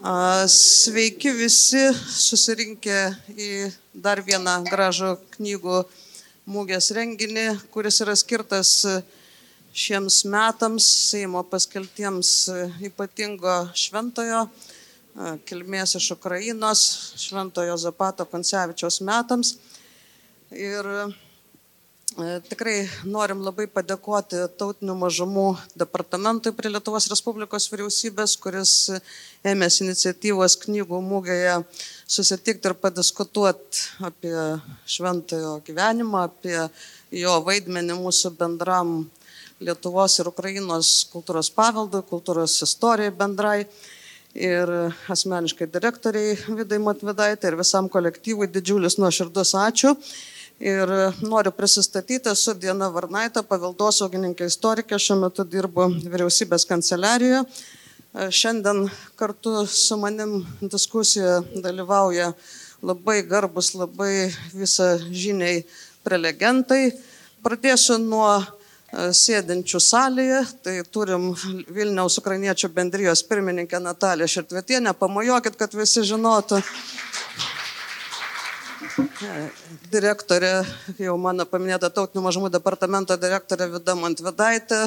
Sveiki visi susirinkę į dar vieną gražų knygų mūgės renginį, kuris yra skirtas šiems metams Seimo paskeltiems ypatingo šventojo kilmės iš Ukrainos, šventojo Zapato Koncevičiaus metams. Ir tikrai norim labai padėkoti tautinių mažumų departamentui prie Lietuvos Respublikos vyriausybės, kuris ėmėsi iniciatyvos knygų mūgėje susitikti ir padiskutuoti apie šventojo gyvenimą, apie jo vaidmenį mūsų bendram Lietuvos ir Ukrainos kultūros paveldui, kultūros istorijai bendrai. Ir asmeniškai direktoriai Vidai Matvidaitė ir visam kolektyvui didžiulis nuoširdus ačiū. Ir noriu prisistatyti, esu Diena Varnaitė, paveldosaugininkė istorikė, šiuo metu dirbu vyriausybės kanceliarijoje. Šiandien kartu su manim diskusijoje dalyvauja labai garbus, labai visą žiniai prelegentai. Pradėsiu nuo e, sėdinčių salėje. Tai turim Vilniaus Ukrainiečių bendrijos pirmininkę Nataliją Širtvetienę. Pamojokit, kad visi žinotų direktorė, jau mano paminėta tautinių mažumų departamento direktorė Vida Montvedaitė,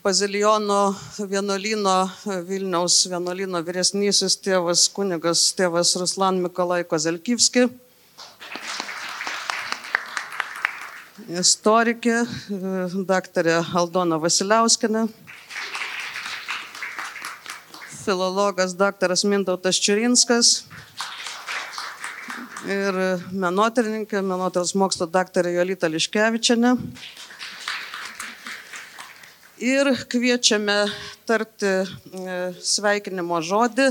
Bazilijono vienuolino Vilniaus vienuolino vyresnysis tėvas kunigas tėvas Ruslan Mikolai Kozelkyvski, istorikė daktarė Aldona Vasiliauskinė filologas daktaras Mintautas Čiurinskas ir menotyrininkė, menotyros mokslo daktarė Jolita Liškevičiane. Ir kviečiame tarti e, sveikinimo žodį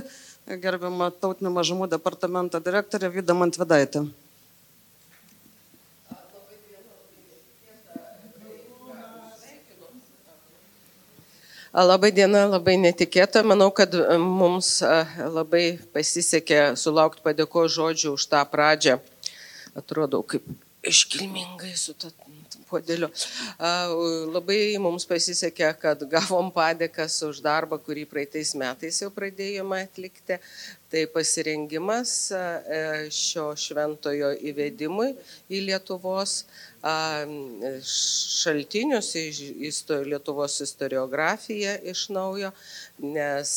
gerbiamą tautinių mažumų departamento direktorę Vydą Mantvedaitę. Labai diena, labai netikėta. Manau, kad e, mums e, labai pasisekė sulaukti padėko žodžių už tą pradžią. Atrodo, kaip iškilmingai su ta podėliu. Labai mums pasisekė, kad gavom padėkas už darbą, kurį praeitais metais jau pradėjome atlikti. Tai pasirengimas e, šio šventojo įvedimui į Lietuvos šaltinius į Lietuvos istoriografiją iš naujo, nes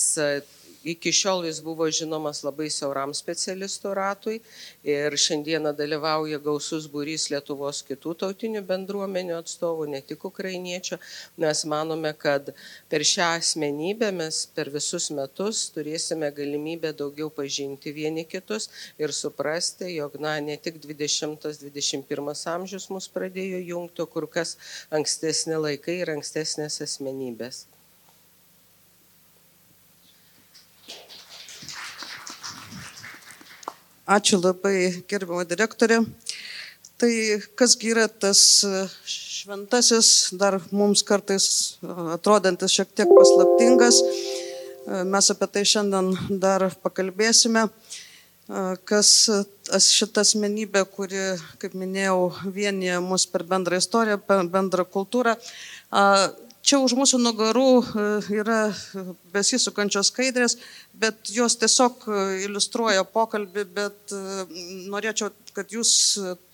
Iki šiol jis buvo žinomas labai siauram specialistų ratui ir šiandieną dalyvauja gausus būrys Lietuvos kitų tautinių bendruomenių atstovų, ne tik ukrainiečių. Mes manome, kad per šią asmenybę mes per visus metus turėsime galimybę daugiau pažinti vieni kitus ir suprasti, jog na, ne tik 20-21 amžius mus pradėjo jungti, kur kas ankstesni laikai ir ankstesnės asmenybės. Ačiū labai, gerbimo direktorė. Tai kasgi yra tas e, šventasis, dar mums kartais e, atrodantis šiek tiek paslaptingas. E, mes apie tai šiandien dar pakalbėsime. Kas šita asmenybė, kuri, kaip minėjau, vienyje mus per bendrą istoriją, per bendrą kultūrą. Čia už mūsų nugarų e, yra besisukančios skaidrės, bet jos tiesiog e, iliustruoja pokalbį, bet e, norėčiau, kad jūs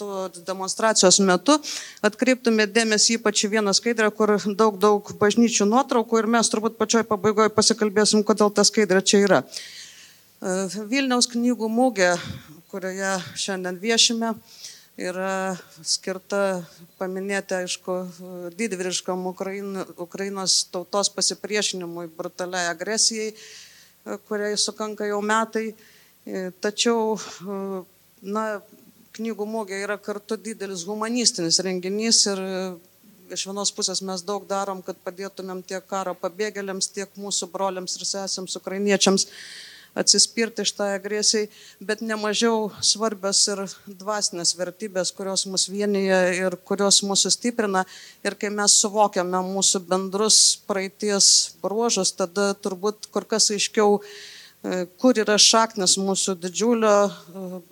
to demonstracijos metu atkreiptumėte dėmesį ypač į vieną skaidrę, kur daug, daug bažnyčių nuotraukų ir mes turbūt pačioj pabaigoje pasikalbėsim, kodėl ta skaidrė čia yra. Vilniaus knygų mūgė, kurioje šiandien viešime, yra skirta paminėti, aišku, didvyriškam Ukraino, Ukrainos tautos pasipriešinimui, brutaliai agresijai, kuriai sukanka jau metai. Tačiau, na, knygų mūgė yra kartu didelis humanistinis renginys ir iš vienos pusės mes daug darom, kad padėtumėm tiek karo pabėgėliams, tiek mūsų broliams ir sesėms, ukrainiečiams atsispirti šitai agresijai, bet nemažiau svarbios ir dvasinės vertybės, kurios mus vienyje ir kurios mūsų stiprina. Ir kai mes suvokiame mūsų bendrus praeities bruožus, tada turbūt kur kas aiškiau, e, kur yra šaknis mūsų didžiulio e,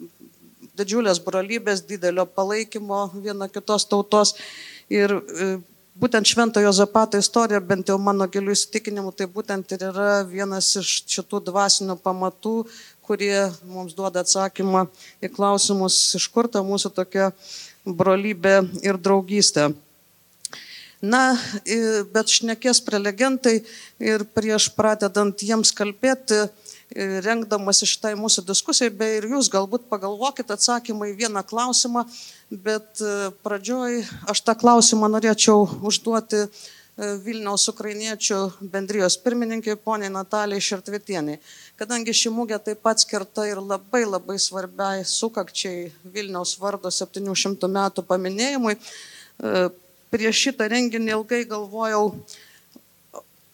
didžiulės brolybės, didelio palaikymo viena kitos tautos. Ir e, būtent Šventojo Zapato istorija, bent jau mano gilių įsitikinimų, tai būtent ir yra vienas iš šitų dvasinių pamatų, kurie mums duoda atsakymą į klausimus, iš kur ta mūsų tokia brolybė ir draugystė. Na, bet šnekės prelegentai ir prieš pradedant jiems kalbėti, i, rengdamas šitai mūsų diskusijai, bei ir jūs galbūt pagalvokit atsakymą į vieną klausimą, bet e, pradžioj aš tą klausimą norėčiau užduoti e, Vilniaus ukrainiečių bendrijos pirmininkai poniai Natalijai Šertvitieniai. Kadangi ši mūgė taip pat skirta ir labai labai svarbiai sukakčiai Vilniaus vardo 700 metų paminėjimui, e, prieš šitą renginį ilgai galvojau,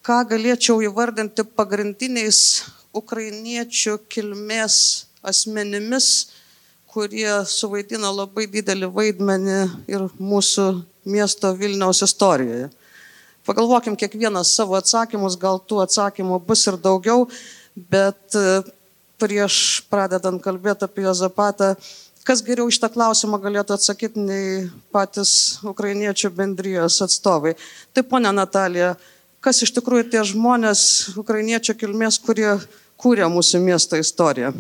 ką galėčiau įvardinti pagrindiniais ukrainiečių kilmės asmenimis, kurie suvaidino labai didelį vaidmenį ir mūsų miesto Vilniaus istorijoje. Pagalvokim kiekvienas savo atsakymus, gal tų atsakymų bus ir daugiau, bet e, prieš pradedant kalbėti apie Jozapatą, kas geriau iš tą klausimą galėtų atsakyti nei patys ukrainiečių bendrijos atstovai. Tai ponia Natalija, kas iš tikrųjų tie žmonės ukrainiečių kilmės, kurie kūrė mūsų miesto istoriją?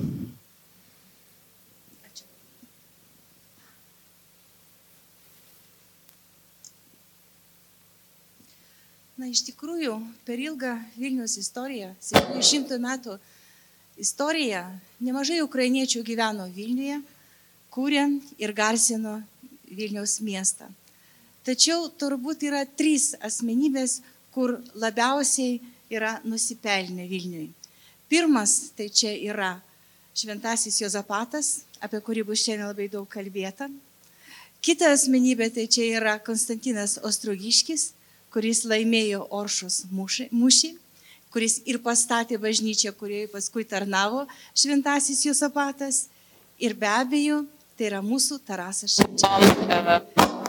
Na, iš tikrųjų, per ilgą Vilnius istoriją, 700 metų istoriją, nemažai ukrainiečių gyveno Vilniuje, kūrė ir garsino Vilniaus miestą. Tačiau turbūt yra trys asmenybės, kur labiausiai yra nusipelnę Vilniui. Pirmas tai čia yra Šventasis Jozapatas, apie kurį bus šiandien labai daug kalbėta. Kita asmenybė tai čia yra Konstantinas Ostrogiškis, kuris laimėjo Oršos mūšį, kuris ir pastatė bažnyčią, kurioje paskui tarnavo Šventasis Jozapatas. Ir be abejo, tai yra mūsų Tarasas Ševčenka.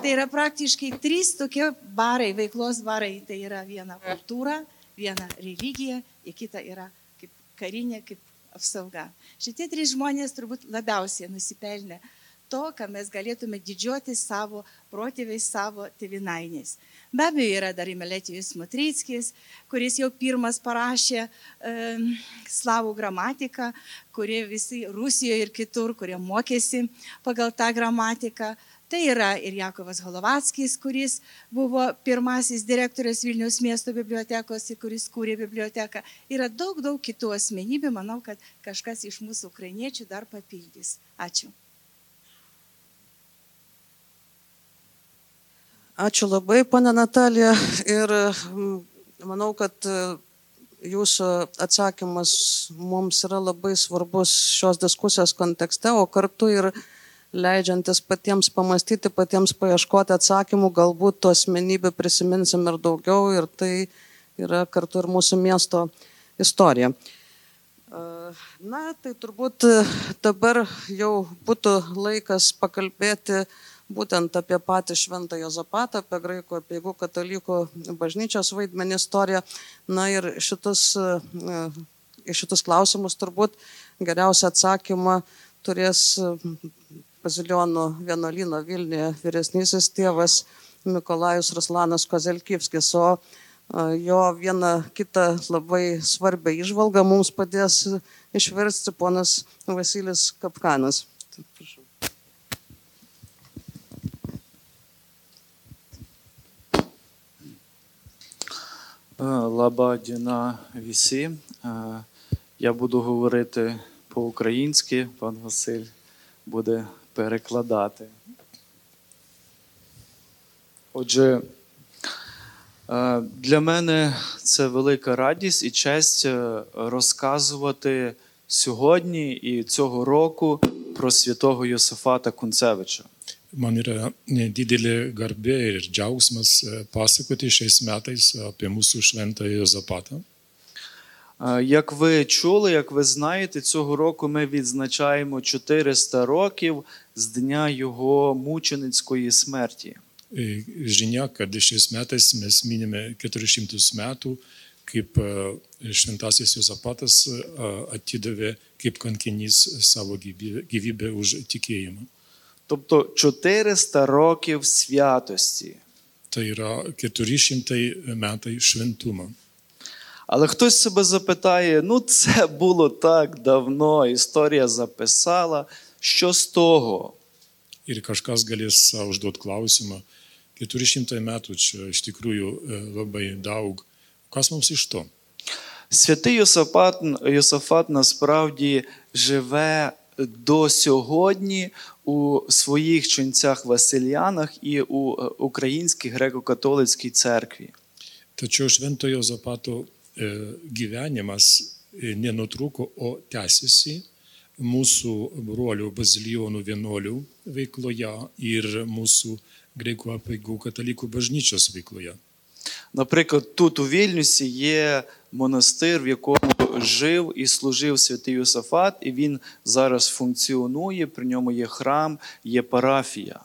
Tai yra praktiškai trys tokie barai, veiklos barai. Tai yra viena kultūra, viena religija, ir kita yra karinė, kaip apsauga. Šitie trys žmonės turbūt labiausiai nusipelnė to, ką mes galėtume didžiuoti savo protėviais, savo tevinainiais. Be abejo, yra dar Imeletijus Mutrickis, kuris jau pirmas parašė e, slavų gramatiką, kurie visi Rusijoje ir kitur, kurie mokėsi pagal tą gramatiką. Tai yra ir Jakovas Holovatskis, kuris buvo pirmasis direktorius Vilniaus miesto bibliotekos ir kuris kūrė biblioteką. Yra daug, daug kitų asmenybių, manau, kad kažkas iš mūsų ukrainiečių dar papildys. Ačiū. Ačiū labai, pana Natalija. Ir mm, manau, kad e, jūsų atsakymas mums yra labai svarbus šios diskusijos kontekste, o kartu ir leidžiantis patiems pamastyti, patiems paieškoti atsakymų, galbūt tų asmenybių prisiminsim ir daugiau ir tai yra kartu ir mūsų miesto istorija. Na, tai turbūt e, dabar jau būtų laikas pakalbėti būtent apie patį Šventą Jozapatą, apie graikų apieigų katalikų bažnyčios vaidmenį istoriją. Na ir šitus, e, šitus klausimus turbūt geriausią atsakymą turės Bazilionų vienuolino Vilniuje vyresnysis tėvas Mikolajus Ruslanas Kozelkivskis, o e, jo vieną kitą labai svarbę išvalgą mums padės išversti ponas Vasilis Kapkanas. Prašau. Е, Лаба діна вісі. Е, Я буду говорити по-українськи, пан Василь буде перекладати. Отже, е, для мене це велика радість і честь е, розказувати сьогодні і цього року про святого Йосифата Кунцевича. Man yra e, didelė garbė ir džiaugsmas e, pasakoti šiais metais apie mūsų šventąją Jozapatą. Е, Як ви чули, як ви знаєте, цього року ми відзначаємо 400 років з дня його мученицької смерті. E, Žinia, kad šiais metais mes minime 400 metų, kaip e, šventasis Jozapatas e, atidavė kaip kankinys savo gyvybę, gyvybę už tikėjimą. Тобто 400 років святості. Tai yra 400 metai šventumo. Але хтось себе запитає: ну це було так давно, історія записала. Що з того? Ir kažkas galės savo užduoti klausimą, 400 metų čia iš tikrųjų e, labai daug. Kas mums iš to? Святий Йосафат, Йосафат насправді живе до сьогодні у своїх ченцях Василянах і у е, Українській греко-католицькій церкві. Tačiau Šventojo Zapato gyvenimas e, nenutruko, o tęsiasi mūsų brolių bazilijonų vienuolių veikloje ir mūsų greikų apeigų katalikų bažnyčios veikloje. Наприклад, тут у Вільнюсі є монастир, в якому жив і служив святий Йосафат, і він зараз функціонує. При ньому є храм, є парафія.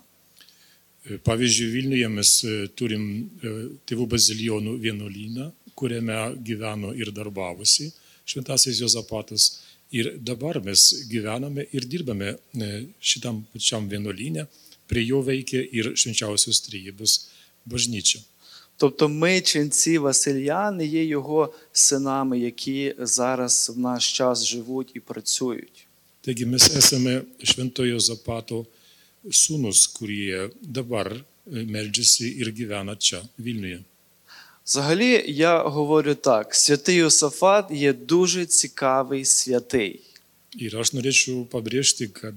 E, Pavyzdžiui, Vilniuje mes e, turim e, tėvų bazilijonų vienuolyną, kuriame gyveno ir darbavosi Šventasis Jozapatas. Ir dabar mes gyvename ir dirbame e, šitam pačiam vienuolynė, prie jo veikia ir švenčiausios trejybės bažnyčia. Тобто ми, ченці Васильяни, є його синами, які зараз в наш час живуть і працюють. Taigi mes esame Šventojo Zapato sūnus, kurie dabar e, meldžiasi ir gyvena čia, Vilniuje. Взагалі, я говорю так: святий Йосафат є дуже цікавий святий. Ir aš norėčiau pabrėžti, kad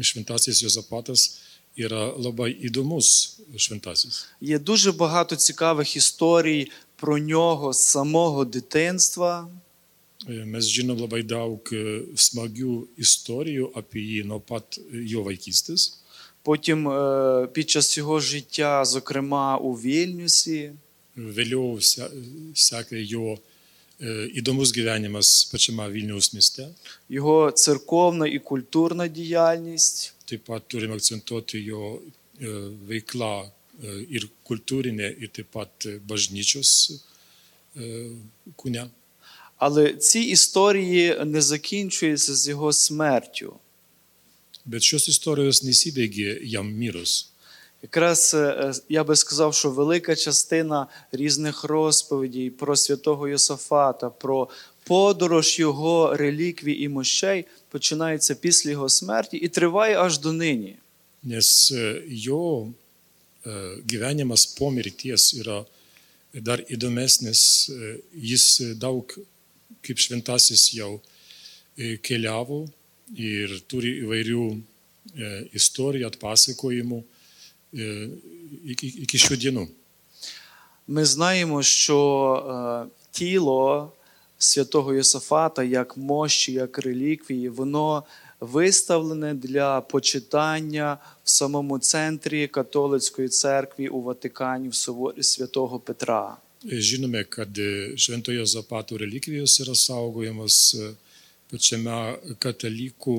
Šventasis Jozapatas yra labai įdomus šventasis. Є дуже багато цікавих історій про нього з самого дитинства. Mes žinom labai daug smagių istorijų apie jį nuo pat jo vaikystės. Потім е, під час його життя, зокрема у Вільнюсі, Vėliau se- sekė jo e, įdomus gyvenimas pačiame Vilniaus mieste. його церковна і культурна діяльність. Taip pat turime akcentuoti jo e, veiklą e, ir kultūrinė, ir taip pat e, bažnyčios e, kūne. Але ці історії не закінчуються з його смертю. Bet šios istorijos nesibaigė jam mirus. Якраз е, я би сказав, що велика частина різних розповідей про святого Йосафата, про подорож його реліквій і мощей починається після його смерті і триває аж до нині. Nes jo gyvenimas po mirties yra dar įdomesnis. Jis daug kaip šventasis jau keliavo ir turi įvairių istorijų, atpasakojimų e, iki, iki. Ми знаємо, що е, тіло святого Йосафата, як мощі, як реліквії, воно виставлене для почитання в самому центрі католицької церкви у Ватикані в соборі святого Петра. Žinome, kad Šventojo Zapato relikvijos yra saugojamos e, pačiame katalikų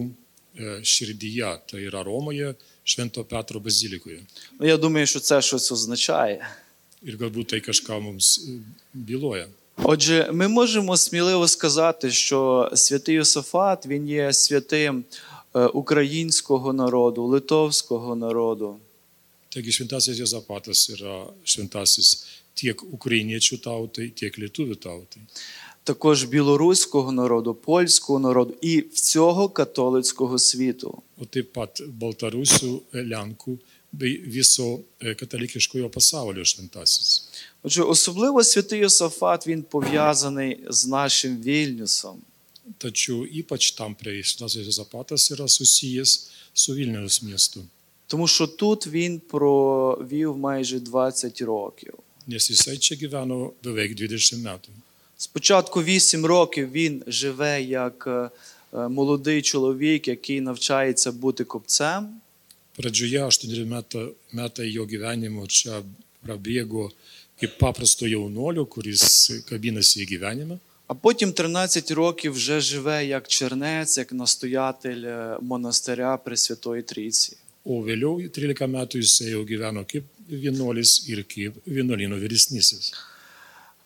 širdyje, tai yra Romoje, Švento Petro bazilikoje. Ну, я думаю, що це щось означає. Ir galbūt tai kažką mums e, byloja. Отже, ми можемо сміливо сказати, що святий Йосафат він є святим е, українського народу, литовського народу. Taigi šventasis Jozapatas yra šventasis tiek ukrainiečių tautai, tiek lietuvių tautai. Також білоруського народу, польського народу і всього католицького світу. Baltarusių, lenkų bei viso e, katalikiškojo pasaulio šventasis. Отже, особливо святий Йосафат він пов'язаний з нашим Вільнюсом. Tačiau ypač tam prie šventasis Jozapatas yra susijęs su Vilniaus miestu, Тому що тут він провів майже 20 років. nes jisai čia gyveno beveik 20 metų. Спочатку 8 років він живе як е, е, молодий чоловік, який навчається бути копцем. Pradžioje 8 metai, metai jo gyvenimo čia prabėgo kaip paprasto jaunuolio, kuris kabinasi į gyvenimą. А потім 13 років вже живе як чернець, як настоятель е, монастиря Пресвятої Трійці. O vėliau 13 metų jisai jau gyveno kaip vienuolis ir kaip vienuolino vyresnysis.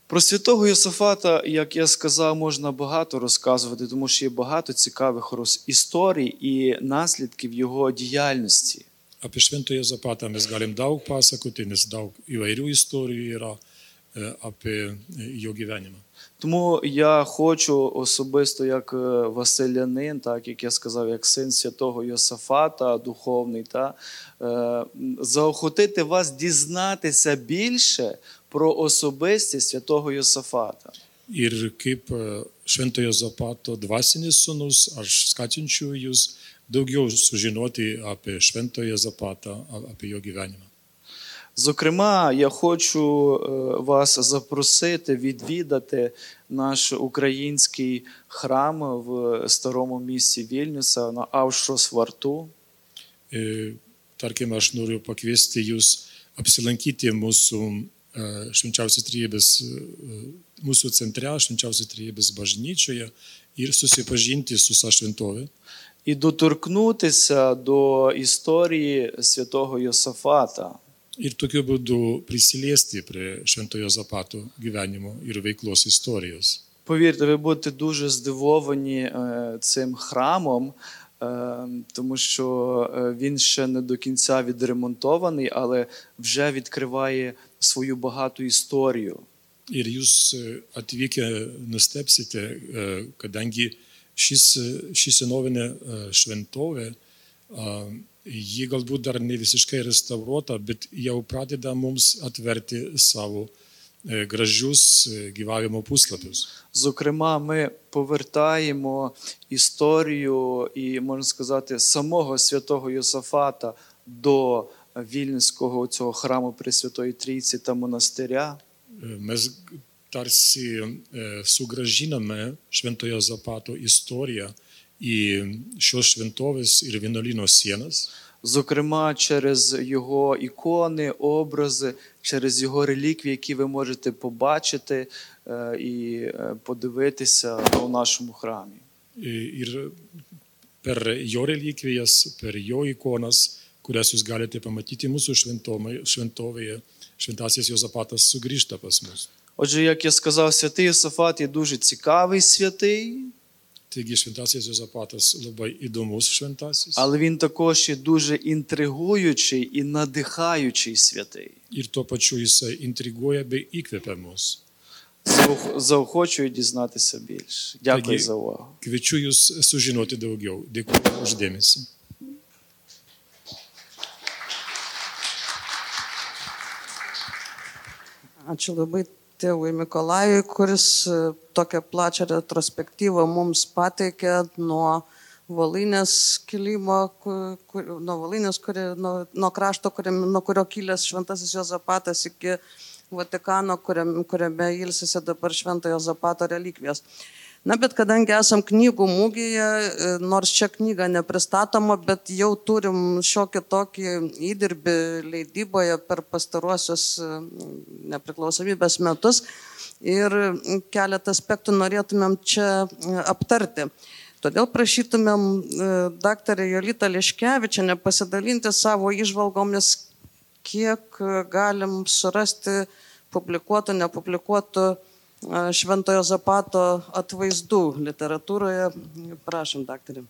Про святого Йосафата, як я сказав, можна багато розказувати, тому що є багато цікавих історій і наслідків його діяльності. Apie Šventojo Zapatą mes galim daug pasakoti, nes daug įvairių istorijų yra apie jo gyvenimą. Тому я хочу особисто, як е, Василянин, так як я сказав, як син святого Йосафата, духовний, та, е, заохотити вас дізнатися більше про особистість святого Йосафата. Ir kaip e, Šventojo Zapato dvasinis sunus, aš skatinčiau jūs daugiau sužinoti apie Šventojo Zapatą, apie jo gyvenimą. Зокрема, я хочу е, вас запросити відвідати наш український храм в старому місті Вільнюса на Авшрос Варту. E, Tarkime, aš noriu pakviesti jūs apsilankyti mūsų e, švenčiausios trybės, mūsų centre, švenčiausios trybės bažnyčioje ir susipažinti su sa šventovė і доторкнутися до історії святого Йосафата. ir tokiu būdu prisiliesti prie Šventojo Zapato gyvenimo ir veiklos istorijos. Повірте, ви будете дуже здивовані е, цим храмом, е, тому що е, він ще не до кінця відремонтований, але вже відкриває свою багату історію. Ir jūs e, atvykę nustepsite, e, kadangi šis, e, ši senovinė e, šventovė, ji galbūt dar ne visiškai restauruota, bet jau pradeda mums atverti savo e, gražius gyvavimo puslapius. Зокрема, ми повертаємо історію і, можна сказати, самого святого Йосафата до Вільнського цього храму Пресвятої Трійці та монастиря. E, Mes tarsi sugražiname Šventojo Zapato istoriją į šios šventovės ir vienuolino sienas. Зокрема, через його ікони, образи, через його реліквії, які ви можете побачити е, і е, подивитися у нашому храмі. ir per jo relikvijas, per jo ikonas, kurias jūs galite pamatyti mūsų šventovėje, šventasis Jozapatas sugrįžta pas mus. Отже, як я сказав, святий Йосафат є дуже цікавий святий, Taigi šventasis Jozapatas labai įdomus šventasis. але він також є дуже інтригуючий і надихаючий святий. Ir tuo pačiu jisai intriguoja bei įkvepia mus. Заох- Заохочую дізнатися більше. Дякую Такі- за увагу. Kviečiu jūs sužinoti daugiau. Dėkuoju už dėmesį. Ačiū labai tėvui Mikolajui, kuris e, tokią plačią retrospektyvą mums pateikė nuo Valinės kilimo, ku- kur, nuo Valinės, kuri, nuo, nuo krašto, kuriam, nuo kurio kilęs Šventasis Jozapatas iki Vatikano, kuriam, kuriame ilsisi dabar Šventojo Zapato relikvijos. Na, bet kadangi esam knygų mūgėje, e, nors čia knyga nepristatoma, bet jau turim šiokį tokį įdirbį leidyboje per pastaruosius e, nepriklausomybės metus ir keletą aspektų norėtumėm čia e, aptarti. Todėl prašytumėm daktarę Jolitą Liškevičią pasidalinti savo išvalgomis, kiek galim surasti publikuotų, nepublikuotų Šventojo Zapato atvaizdų literatūroje. Prašom, daktarė.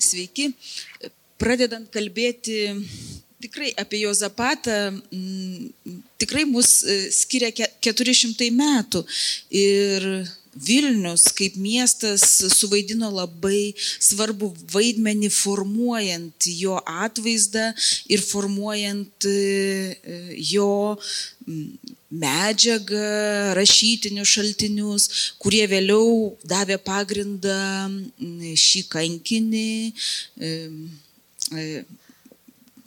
Sveiki. Pradedant kalbėti tikrai apie Jozapatą, tikrai mus e, skiria ke- 400 metų. Ir Vilnius kaip miestas suvaidino labai svarbu vaidmenį formuojant jo atvaizdą ir formuojant e, jo medžiagą, rašytinius šaltinius, kurie vėliau davė pagrindą šį kankinį. e, e,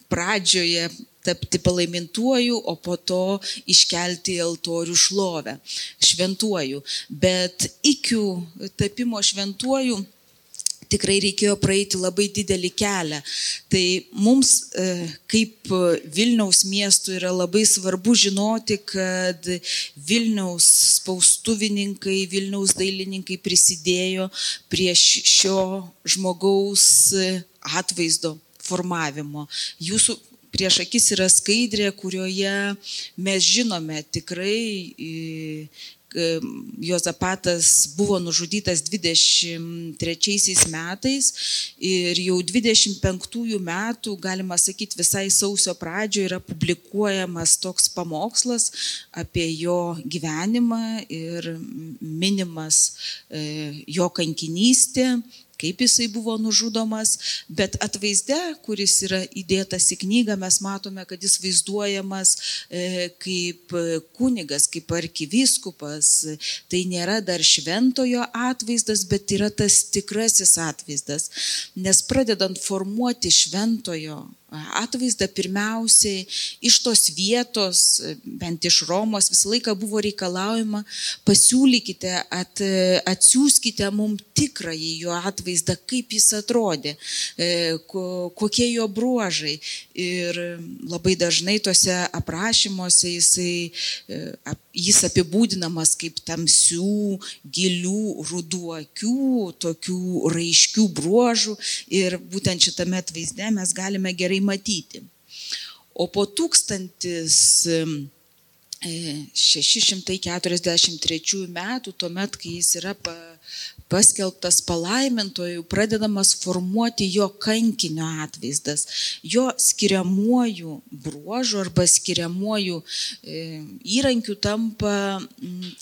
pradžioje tapti palaimintuoju, o po to iškelti į altorių šlovę šventuoju. Bet iki tapimo šventuoju tikrai reikėjo praeiti labai didelį kelią. Tai mums e, kaip Vilniaus miestui yra labai svarbu žinoti, kad Vilniaus spaustuvininkai, Vilniaus dailininkai prisidėjo prie šio žmogaus atvaizdo formavimo. Jūsų prieš akis yra skaidrė, kurioje mes žinome tikrai, e, Jozapatas buvo nužudytas 23 metais ir jau 25 metų, galima sakyti, visai sausio pradžioje yra publikuojamas toks pamokslas apie jo gyvenimą ir minimas e, jo kankinystė kaip jisai buvo nužudomas, bet atvaizde, kuris yra įdėtas į knygą, mes matome, kad jis vaizduojamas e, kaip kunigas, kaip arkivyskupas. Tai nėra dar šventojo atvaizdas, bet yra tas tikrasis atvaizdas. Nes pradedant formuoti šventojo atvaizdą pirmiausiai iš tos vietos, bent iš Romos, visą laiką buvo reikalaujama, pasiūlykite, at, atsiųskite mums tikrąjį jo atvaizdą, kaip jis atrodė, e, kokie jo bruožai. Ir labai dažnai tuose aprašymuose jisai, e, jis apibūdinamas kaip tamsių, gilių, ruduokių, tokių raiškių bruožų. Ir būtent šitame atvaizde mes galime gerai gerai matyti. O po 1643 metų, tuomet, kai jis yra paskelbtas palaimintojų, pradedamas formuoti jo kankinio atvaizdas, jo skiriamuoju bruožu arba skiriamuoju e, įrankiu tampa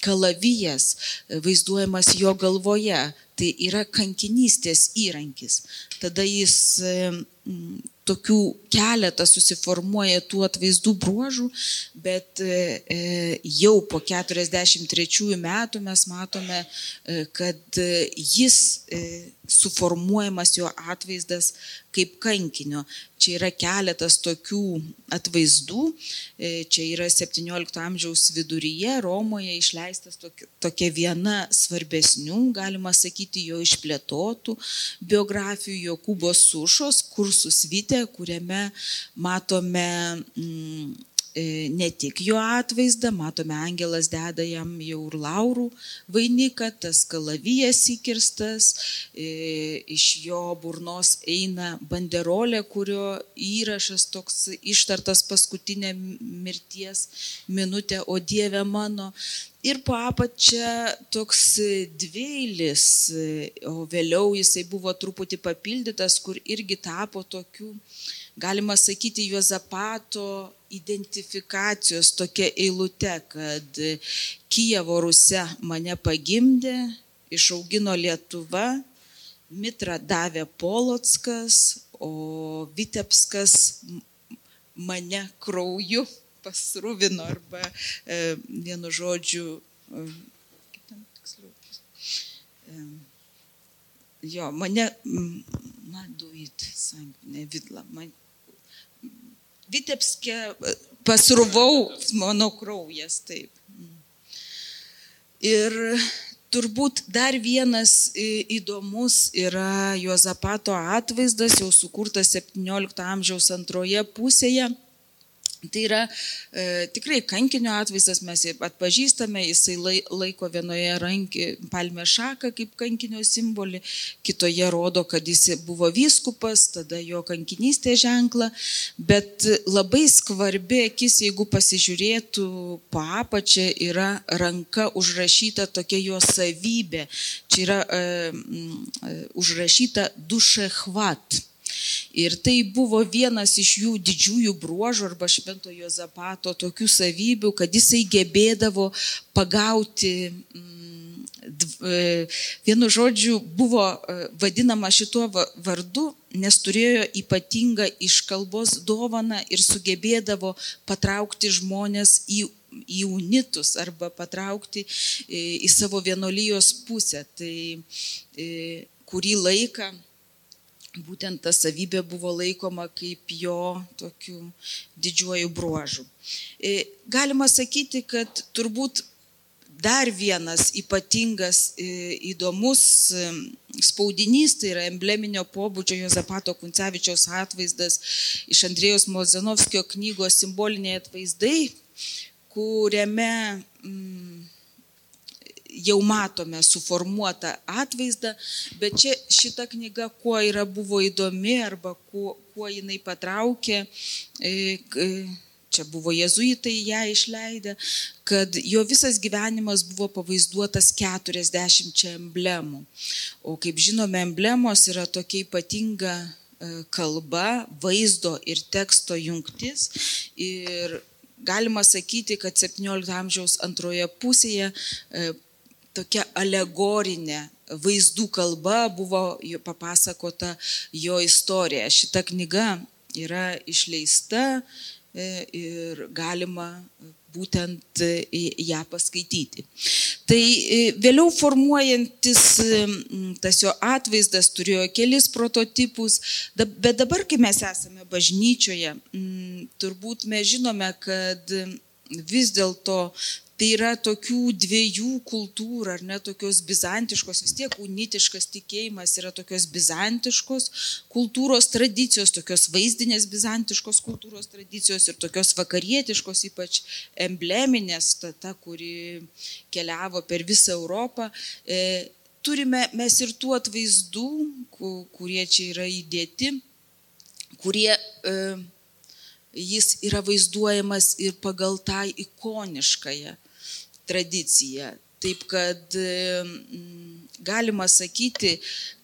kalavijas, vaizduojamas jo galvoje. Tai yra kankinystės įrankis. Tada jis tokių keletas susiformuoja tų atvaizdų bruožų, bet e, e, jau po 43 metų mes matome, e, kad jis suformuojamas jo atvaizdas kaip kankinio. Čia yra keletas tokių atvaizdų. Čia yra 17 amžiaus viduryje Romoje išleistas tokia viena svarbesnių, galima sakyti, jo išplėtotų biografijų Jokūbo Sušos, kur susvitė, kuriame matome mm, E, ne tik jo atvaizdą, matome, angelas deda jam jau ir laurų vainiką, tas kalavijas įkirstas, e, iš jo burnos eina banderolė, kurio įrašas toks ištartas paskutinę mirties minutę, o Dieve mano. Ir po apačia toks dvėlis, o vėliau jisai buvo truputį papildytas, kur irgi tapo tokiu, galima sakyti, Juozapato identifikacijos tokia eilute, kad Kijevo Ruse mane pagimdė, išaugino Lietuva, Mitra davė Polotskas, o Vitebskas mane krauju pasrūvino arba e, vienu žodžiu, e, ten tiksliau, e, jo, mane, na, duit, sank, ne vidla, man, Vitebske pasruvau mano kraujas, taip. Ir turbūt dar vienas įdomus yra Juozapato atvaizdas, jau sukurtas 17 amžiaus antroje pusėje. Tai yra e, tikrai kankinio atvaizdas, mes jį atpažįstame, jisai laiko vienoje rankį palmę šaką kaip kankinio simbolį, kitoje rodo, kad jis buvo vyskupas, tada jo kankinystė ženkla, bet labai svarbi akis, jeigu pasižiūrėtų po apačią, yra ranka užrašyta tokia jo savybė. Čia yra e, e, užrašyta dušechvat. Ir tai buvo vienas iš jų didžiųjų bruožų arba šventojo Zapato tokių savybių, kad jisai gebėdavo pagauti, mm, e, vienu žodžiu, buvo e, vadinama šituo vardu, nes turėjo ypatingą iškalbos dovaną ir sugebėdavo patraukti žmonės į į unitus arba patraukti e, į savo vienolyjos pusę. Tai kurį laiką būtent ta savybė buvo laikoma kaip jo tokiu didžiuoju bruožu. E, galima sakyti, kad turbūt dar vienas ypatingas e, įdomus e, spaudinys, tai yra embleminio pobūdžio Jozapato Kuncevičiaus atvaizdas iš Andrėjos Mozanovskio knygos simboliniai atvaizdai, kuriame mm, jau matome suformuotą atvaizdą, bet čia šita knyga kuo yra buvo įdomi arba kuo, kuo jinai patraukė, e, čia buvo jezuitai ją išleidę, kad jo visas gyvenimas buvo pavaizduotas 40 emblemų. O kaip žinome, emblemos yra tokia ypatinga e, kalba, vaizdo ir teksto jungtis. Ir galima sakyti, kad 17 amžiaus antroje pusėje e, tokia alegorinė vaizdų kalba buvo papasakota jo istorija. Šita knyga yra išleista e, ir galima būtent e, ją paskaityti. Tai e, vėliau formuojantis tas jo atvaizdas turėjo kelis prototipus, bet dabar, kai mes esame bažnyčioje, turbūt mes žinome, kad vis dėlto Tai yra tokių dviejų kultūrų, ar ne tokios bizantiškos, vis tiek unitiškas tikėjimas yra tokios bizantiškos kultūros tradicijos, tokios vaizdinės bizantiškos kultūros tradicijos ir tokios vakarietiškos, ypač embleminės, ta, ta kuri keliavo per visą Europą. E, turime mes ir tų atvaizdų, kurie čia yra įdėti, kurie e, jis yra vaizduojamas ir pagal tą ikoniškąją tradicija. Taip kad galima sakyti,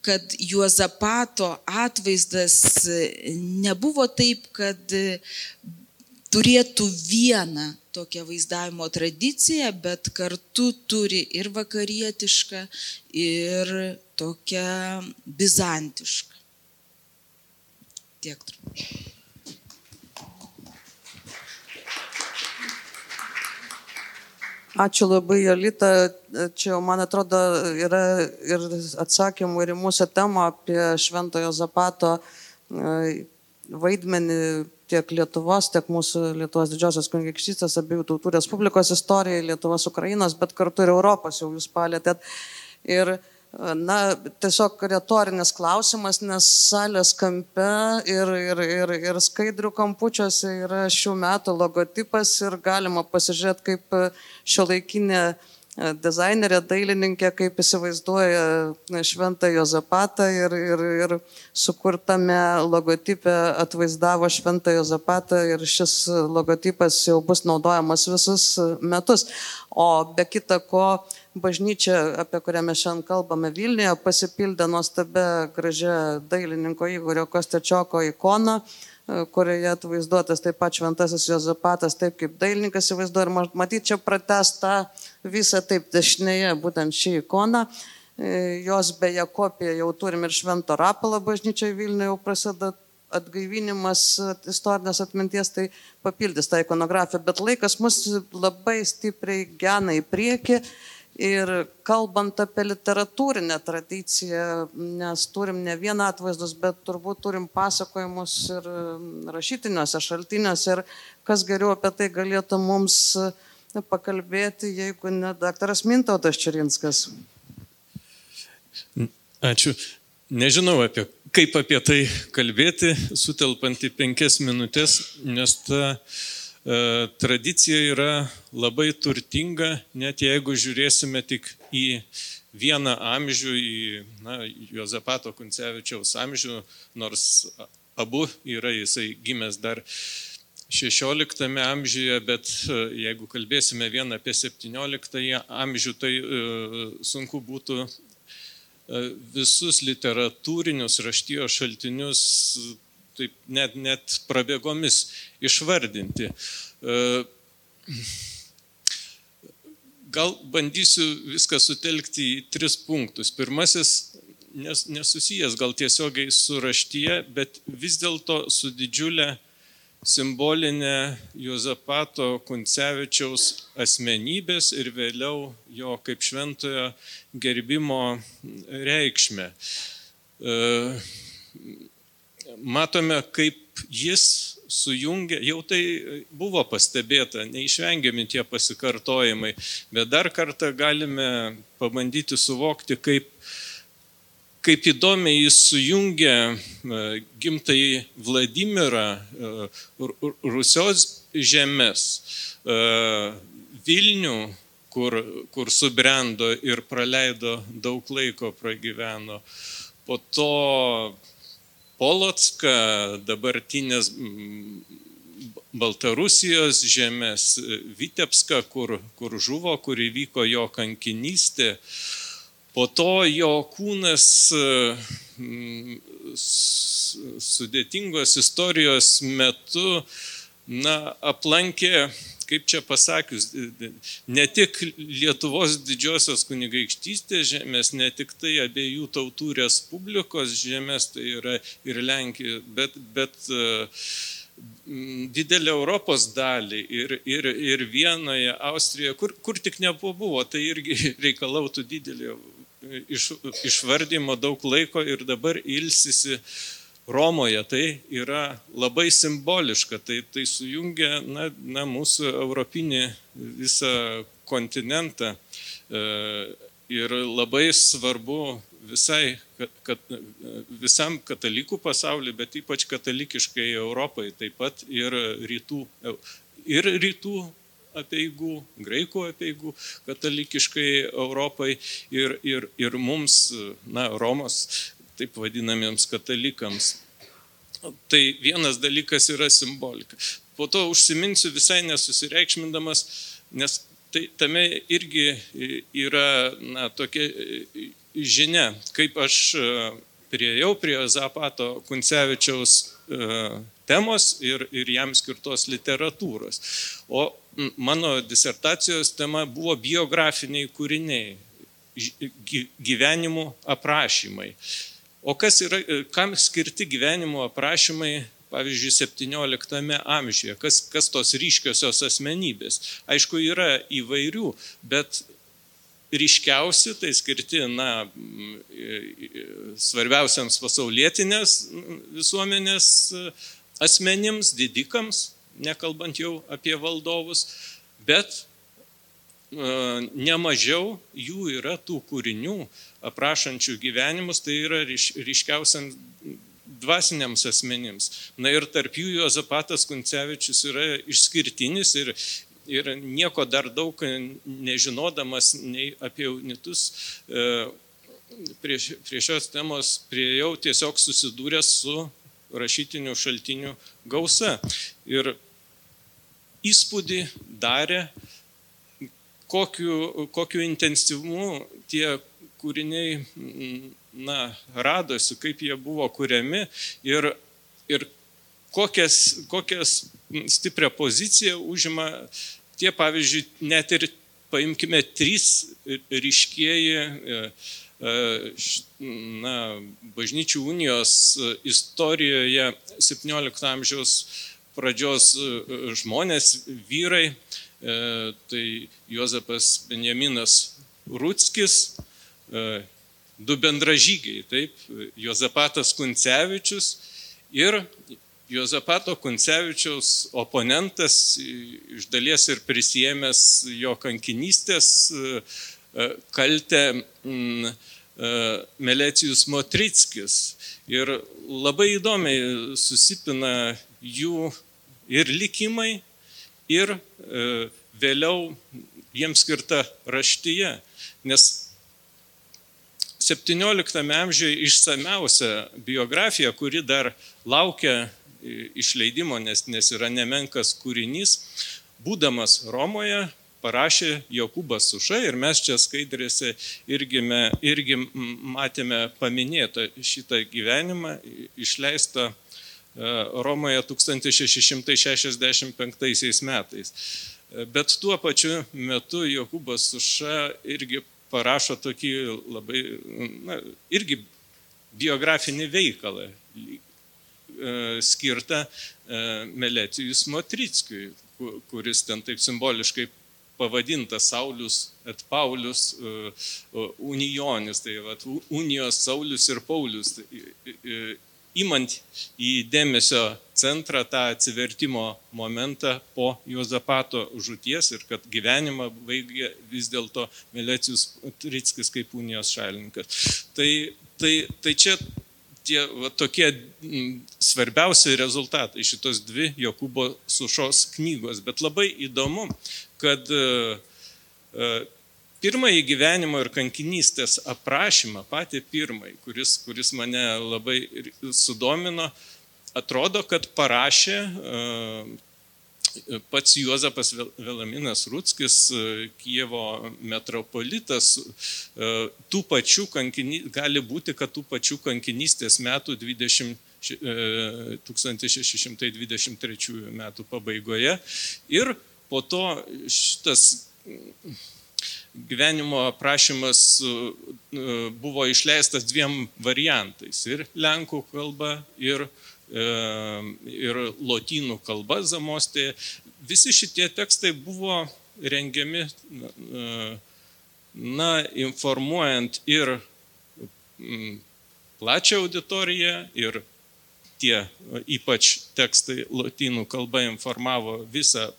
kad Juozapato atvaizdas nebuvo taip, kad turėtų vieną tokią vaizdavimo tradiciją, bet kartu turi ir vakarietišką, ir tokią bizantišką. Tiek Ačiū labai, Jolita. Čia, man atrodo, yra ir atsakymų ir į mūsų temą apie Šventojo Zapato e, vaidmenį tiek Lietuvos, tiek mūsų Lietuvos didžiosios kunigaikštystės, abiejų tautų Respublikos istorijai, Lietuvos, Ukrainos, bet kartu ir Europos jau jūs palėtėt. Ir Na, tiesiog retorinis klausimas, nes salės kampe ir, ir, ir, ir skaidrių kampučiuose yra šių metų logotipas ir galima pasižiūrėti, kaip šio laikinė e, dizainerė, dailininkė, kaip įsivaizduoja e, šventą Jozapatą ir, ir, ir sukurtame logotipe atvaizdavo šventą Jozapatą ir šis logotipas jau bus naudojamas visus metus. O be kita ko, bažnyčia, apie kurią mes šiandien kalbame Vilniuje, pasipildė nuostabę gražią dailininko Igorio Kostečioko ikoną, e, kurioje atvaizduotas taip pat šventasis Jozapatas, taip kaip dailininkas įvaizduoja. Ir matyti čia pratestą visą taip dešinėje, būtent šį ikoną. E, jos beje kopiją jau turim ir Švento Rapalo bažnyčioje Vilniuje jau prasideda atgaivinimas istorinės atminties, tai papildys tą ikonografiją, bet laikas mus labai stipriai gena į priekį Ir kalbant apie literatūrinę tradiciją, nes turim ne vieną atvaizdus, bet turbūt turim pasakojimus ir rašytiniuose šaltiniuose. Ir kas geriau apie tai galėtų mums pakalbėti, jeigu ne daktaras Mintautas Čirinskas. Ačiū. Nežinau, apie, kaip apie tai kalbėti, sutelpant į penkias minutės, nes ta uh, tradicija yra labai turtinga, net jeigu žiūrėsime tik į vieną amžių, į na, Jozapato Kuncevičiaus amžių, nors abu yra jisai gimęs dar 16 amžiuje, bet e, jeigu kalbėsime vieną apie 17 amžių, tai e, sunku būtų visus literatūrinius raštijos šaltinius taip net, net prabėgomis išvardinti. E, gal bandysiu viską sutelkti į tris punktus. Pirmasis nes, nesusijęs gal tiesiogiai su raštyje, bet vis dėlto su didžiulė simbolinė Jozapato Kuncevičiaus asmenybės ir vėliau jo kaip šventojo gerbimo reikšmė. Matome, kaip jis sujungia, jau tai buvo pastebėta, neišvengiami tie pasikartojimai, bet dar kartą galime pabandyti suvokti, kaip, kaip įdomiai jis sujungia e, gimtai Vladimirą, e, Rusios žemės, e, Vilnių, kur, kur subrendo ir praleido daug laiko pragyveno. Po to Polocką, dabartinės Baltarusijos žemės, Vitebską, kur, kur žuvo, kur įvyko jo kankinystė. Po to jo kūnas mm, sudėtingos istorijos metu na, aplankė kaip čia pasakius, ne tik Lietuvos didžiosios kunigaikštystės žemės, ne tik tai abiejų tautų respublikos žemės, tai yra ir Lenkija, bet, bet didelę Europos dalį ir, ir, ir Vienoje, Austrijoje, kur, kur tik nebuvo, tai irgi reikalautų didelio iš, išvardymo daug laiko ir dabar ilsisi Romoje tai yra labai simboliška, tai, tai sujungia na, na, mūsų europinį visą kontinentą e, ir labai svarbu visai, kad, visam katalikų pasauliu, bet ypač katalikiškai Europai, taip pat ir rytų, ir rytų apieigų, graikų apieigų katalikiškai Europai ir, ir, ir mums, na, Romos taip vadinamiems katalikams. Tai vienas dalykas yra simbolika. Po to užsiminsiu visai nesusireikšmindamas, nes tai tame irgi yra na, tokia žinia, kaip aš e, priejau prie Zapato Kuncevičiaus e, temos ir, ir jam skirtos literatūros. O mano disertacijos tema buvo biografiniai kūriniai, gyvenimų aprašymai. O kas yra, e, kam skirti gyvenimo aprašymai, pavyzdžiui, 17 amžiuje, kas, kas tos ryškiosios asmenybės? Aišku, yra įvairių, bet ryškiausi tai skirti, na, e, e, svarbiausiams pasaulietinės visuomenės asmenims, didikams, nekalbant jau apie valdovus, bet nemažiau jų yra tų kūrinių aprašančių gyvenimus, tai yra ryškiausiam dvasiniams asmenims. Na ir tarp jų Jozapatas Kuncevičius yra išskirtinis ir, ir nieko dar daug nežinodamas nei apie unitus. E, prie, prie šios temos priejau tiesiog susidūręs su rašytinių šaltinių gausa. Ir įspūdį darė kokiu, kokiu intensyvumu tie kūriniai na, radosi, kaip jie buvo kuriami ir, ir kokias, kokias stiprią poziciją užima tie, pavyzdžiui, net ir paimkime trys ryškieji e, e, na, bažnyčių unijos istorijoje 17 amžiaus pradžios e, žmonės, vyrai, E, tai Jozapas Benjaminas Rutskis, e, du bendražygiai, taip, Jozapatas Kuncevičius ir Jozapato Kuncevičiaus oponentas, iš dalies ir prisėmęs jo kankinystės e, kaltę Melecijus Motrickis. Ir labai įdomiai susipina jų ir likimai, ir e, vėliau jiems skirta raštyje, nes 17 amžiuje išsameusia biografija, kuri dar laukia išleidimo, nes, nes yra nemenkas kūrinys, būdamas Romoje, parašė Jokūbas Suša ir mes čia skaidrėse irgi, me, irgi matėme paminėtą šitą gyvenimą, išleistą E, Romoje 1665 metais. E, bet tuo pačiu metu Jokūbas Suša irgi parašo tokį labai, na, irgi biografinį veikalą e, skirtą Melecijus Motrickiui, kuris ten taip simboliškai pavadintas Saulius et Paulius Unionis, tai va, Unijos Saulius ir Paulius. Imant į dėmesio centrą tą atsivertimo momentą po Juozapato žuties ir kad gyvenimą baigė vis dėlto Melecijus Trickis kaip unijos šalininkas. Tai, tai, tai čia tie va, tokie svarbiausi rezultatai šitos dvi Jokūbo sušos knygos. Bet labai įdomu, kad uh, uh, pirmąjį gyvenimo ir kankinystės aprašymą, patį pirmąjį, kuris, kuris mane labai sudomino, atrodo, kad parašė pats Juozapas Velaminas Rutskis, Kievo metropolitas, tų pačių kankinystės, gali būti, kad tų pačių kankinystės metų 20, 1623 metų pabaigoje. Ir po to šitas gyvenimo aprašymas buvo išleistas dviem variantais - ir lenkų kalba, ir ir lotynų kalba Zamostėje. Visi šitie tekstai buvo rengiami, na, informuojant ir plačią auditoriją, ir tie ypač tekstai lotynų kalba informavo visą,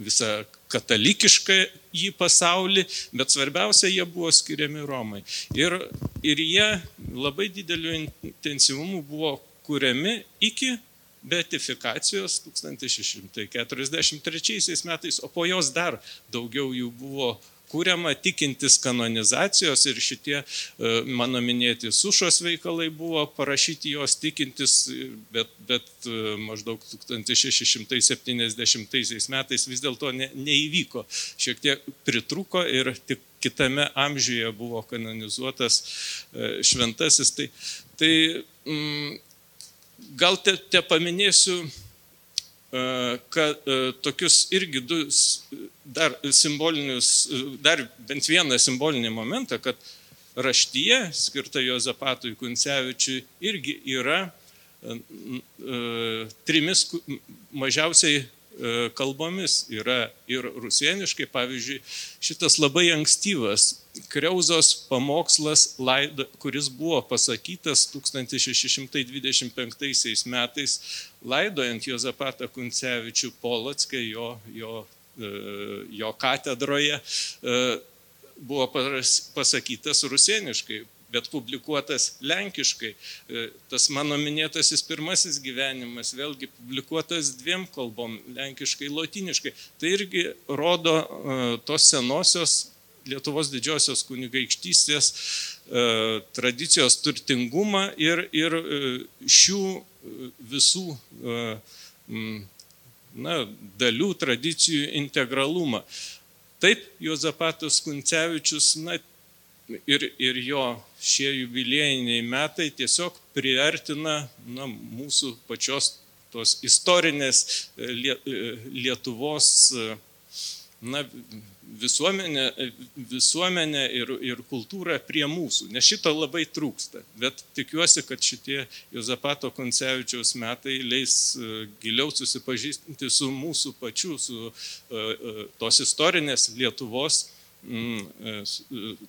visą katalikišką į pasaulį, bet svarbiausia, jie buvo skiriami Romai. Ir, ir jie labai dideliu intensyvumu buvo kuriami iki beatifikacijos 1643 metais, o po jos dar daugiau jų buvo kuriama tikintis kanonizacijos ir šitie mano minėti sušos veikalai buvo parašyti jos tikintis, bet, bet maždaug 1670 metais vis dėlto ne, neįvyko. Šiek tiek pritruko ir tik kitame amžiuje buvo kanonizuotas šventasis. Tai, tai mm, gal te, te paminėsiu, kad tokius irgi du dar simbolinius, dar bent vieną simbolinį momentą, kad raštyje skirta Jozapatui Kuncevičiui irgi yra trimis mažiausiai kalbomis. Yra ir rusieniškai, pavyzdžiui, šitas labai ankstyvas Kreuzos pamokslas, kuris buvo pasakytas 1625 metais, laidojant Jozapatą Kuncevičių Polockę, jo, jo, jo katedroje, buvo pasakytas rusieniškai bet publikuotas lenkiškai. Tas mano minėtasis pirmasis gyvenimas vėlgi publikuotas dviem kalbom - lenkiškai, lotiniškai. Tai irgi rodo tos senosios Lietuvos didžiosios kunigaikštystės tradicijos turtingumą ir, ir šių visų na, dalių tradicijų integralumą. Taip, Jozapatas Kuncevičius na, ir, ir jo šie jubiliejiniai metai tiesiog priartina na, mūsų pačios tos istorinės Lietuvos na, visuomenę, visuomenę ir, ir kultūrą prie mūsų, nes šito labai trūksta. Bet tikiuosi, kad šitie Jozapato Koncevičiaus metai leis giliau susipažinti su mūsų pačių, su tos istorinės Lietuvos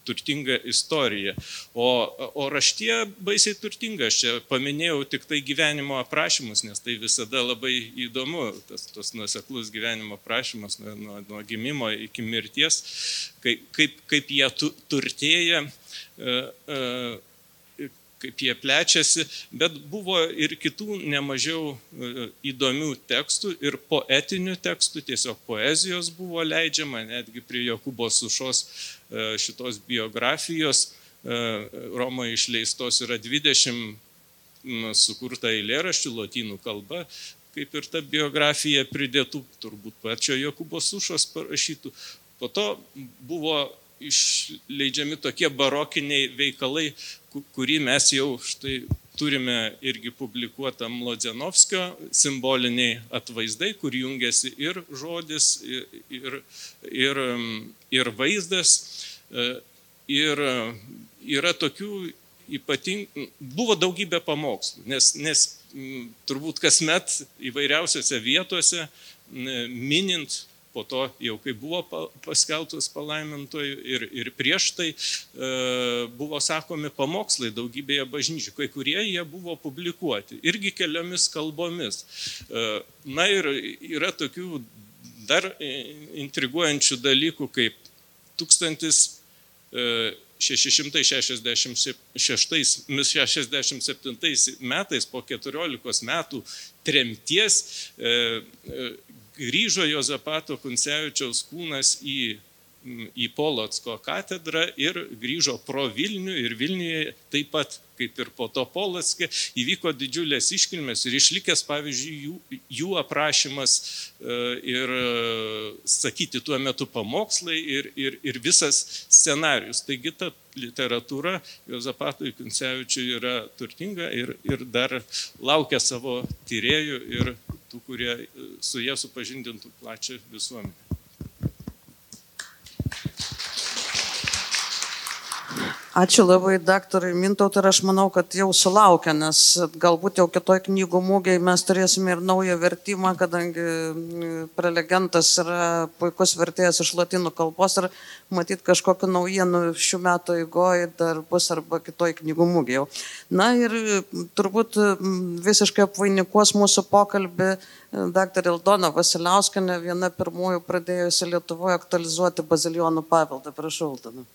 turtinga istorija. O, o raštie baisiai turtinga, aš čia paminėjau tik tai gyvenimo aprašymus, nes tai visada labai įdomu, tas, tas nuseklus gyvenimo aprašymas nuo, nuo, nuo gimimo iki mirties, kaip, kaip, kaip jie tu, turtėja. Uh, uh, kaip jie plečiasi, bet buvo ir kitų nemažiau įdomių tekstų ir poetinių tekstų, tiesiog poezijos buvo leidžiama, netgi prie Jokūbo Sušos šitos biografijos Romoje išleistos yra 20 sukurta eilėraščių lotynų kalba, kaip ir ta biografija pridėtų, turbūt pačio Jokūbo Sušos parašytų. Po to buvo išleidžiami tokie barokiniai veikalai, kurį mes jau štai turime irgi publikuotą Mlodzenovskio simboliniai atvaizdai, kur jungiasi ir žodis, ir, ir, ir vaizdas. Ir yra tokių ypatingų, buvo daugybė pamokslų, nes, nes turbūt kasmet įvairiausiose vietose minint po to jau kai buvo paskelbtas palaimintojų ir, ir prieš tai e, buvo sakomi pamokslai daugybėje bažnyčių, kai kurie jie buvo publikuoti irgi keliomis kalbomis. E, na ir yra tokių dar intriguojančių dalykų, kaip 1666 metais po 14 metų tremties grįžo Jozapato Kuncevičiaus kūnas į į Polocko katedrą ir grįžo pro Vilnių ir Vilniuje taip pat kaip ir po to Polocke įvyko didžiulės iškilmės ir išlikęs, pavyzdžiui, jų, jų aprašymas e, ir, e, sakyti, tuo metu pamokslai ir, ir, ir visas scenarius. Taigi ta literatūra Jozapatui Kuncevičiui yra turtinga ir, ir dar laukia savo tyriejų ir tų, kurie su jie supažindintų plačią visuomenę. Ačiū labai daktarui Mintautui ir aš manau, kad jau sulaukia, nes galbūt jau kitoj knygų mūgiai mes turėsime ir naują vertimą, kadangi mm, prelegentas yra puikus vertėjas iš latinų kalbos ir matyt kažkokiu naujienų šių metų įgoje dar bus arba kitoj knygų mūgiai. Na ir turbūt mm, visiškai apvainikuos mūsų pokalbį e, dr. Ildona Vasiliauskanė, viena pirmųjų pradėjusi Lietuvoje aktualizuoti bazilionų paveldą. Prašau, Ildona.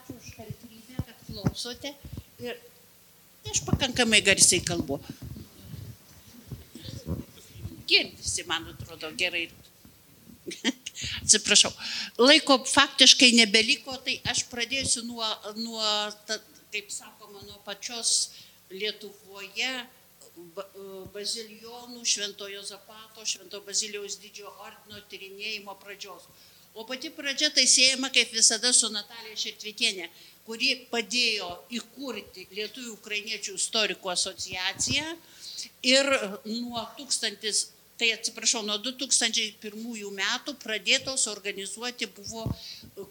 Ačiū už kantrybę, kad klausote. Ir aš pakankamai garsiai kalbu. Girdisi, man atrodo, gerai. Atsiprašau. Laiko faktiškai nebeliko, tai aš pradėsiu nuo, nuo ta, kaip sakoma, nuo pačios Lietuvoje ba- bazilijonų Šventojo Zapato, Švento Bazilijaus didžiojo ordino tyrinėjimo pradžios. O pati pradžia tai siejama kaip visada su Natalija Šertvitienė, kuri padėjo įkurti Lietuvių Ukrainiečių istorikų asociaciją ir nuo 1000, tai atsiprašau, nuo 2001 metų pradėtos organizuoti buvo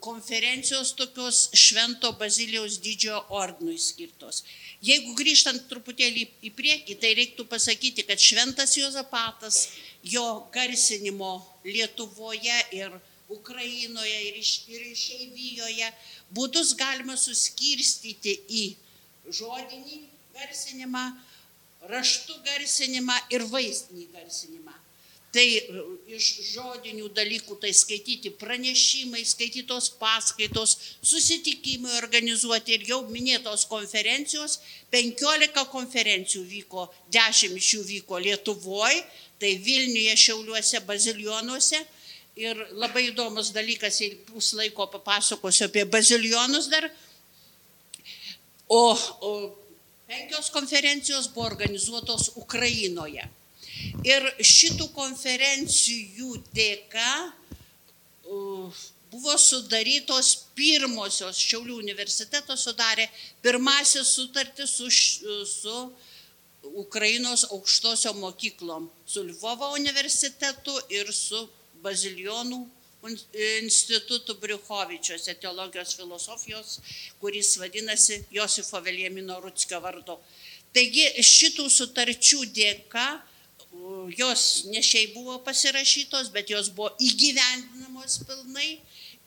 konferencijos tokios Švento Bazilijaus didžiojo ordinui skirtos. Jeigu grįžtant truputėlį į priekį, tai reiktų pasakyti, kad Šventas Jozapatas, jo garsinimo Lietuvoje ir Ukrainoje ir, iš, ir išeivijoje būdus galima suskirstyti į žodinį garsinimą, raštų garsinimą ir vaizdinį garsinimą. Tai e, iš žodinių dalykų tai skaityti pranešimai, skaitytos paskaitos, susitikimai organizuoti ir jau minėtos konferencijos. 15 konferencijų vyko, 10 iš jų vyko Lietuvoje, tai Vilniuje, Šiauliuose, Bazilionuose. Ir labai įdomus dalykas, jei bus laiko papasakosiu apie bazilionus dar. O, o penkios konferencijos buvo organizuotos Ukrainoje. Ir šitų konferencijų dėka uh, buvo sudarytos pirmosios, Šiaulių universiteto sudarė pirmasis sutartis su, su Ukrainos aukštosiom mokyklom, su Lvovo universitetu ir su Bazilionų institutu Briuchovičiuose teologijos filosofijos, kuris vadinasi Josifo Veliamino Rutskio vardu. Taigi šitų sutarčių dėka jos ne šiaip buvo pasirašytos, bet jos buvo įgyvendinamos pilnai.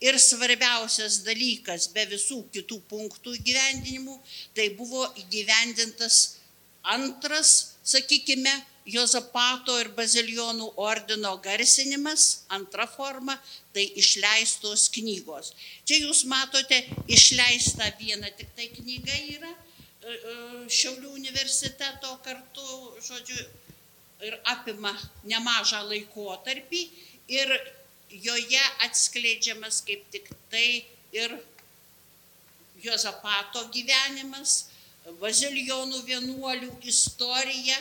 Ir svarbiausias dalykas be visų kitų punktų įgyvendinimų, tai buvo įgyvendintas antras, sakykime, Jozapato ir Bazilionų ordino garsinimas, antra forma, tai išleistos knygos. Čia jūs matote, išleista viena tik tai knyga yra e, e, Šiaulių universiteto kartu, žodžiu, ir apima nemažą laikotarpį ir joje atskleidžiamas kaip tik tai ir Jozapato gyvenimas, Bazilijonų vienuolių istorija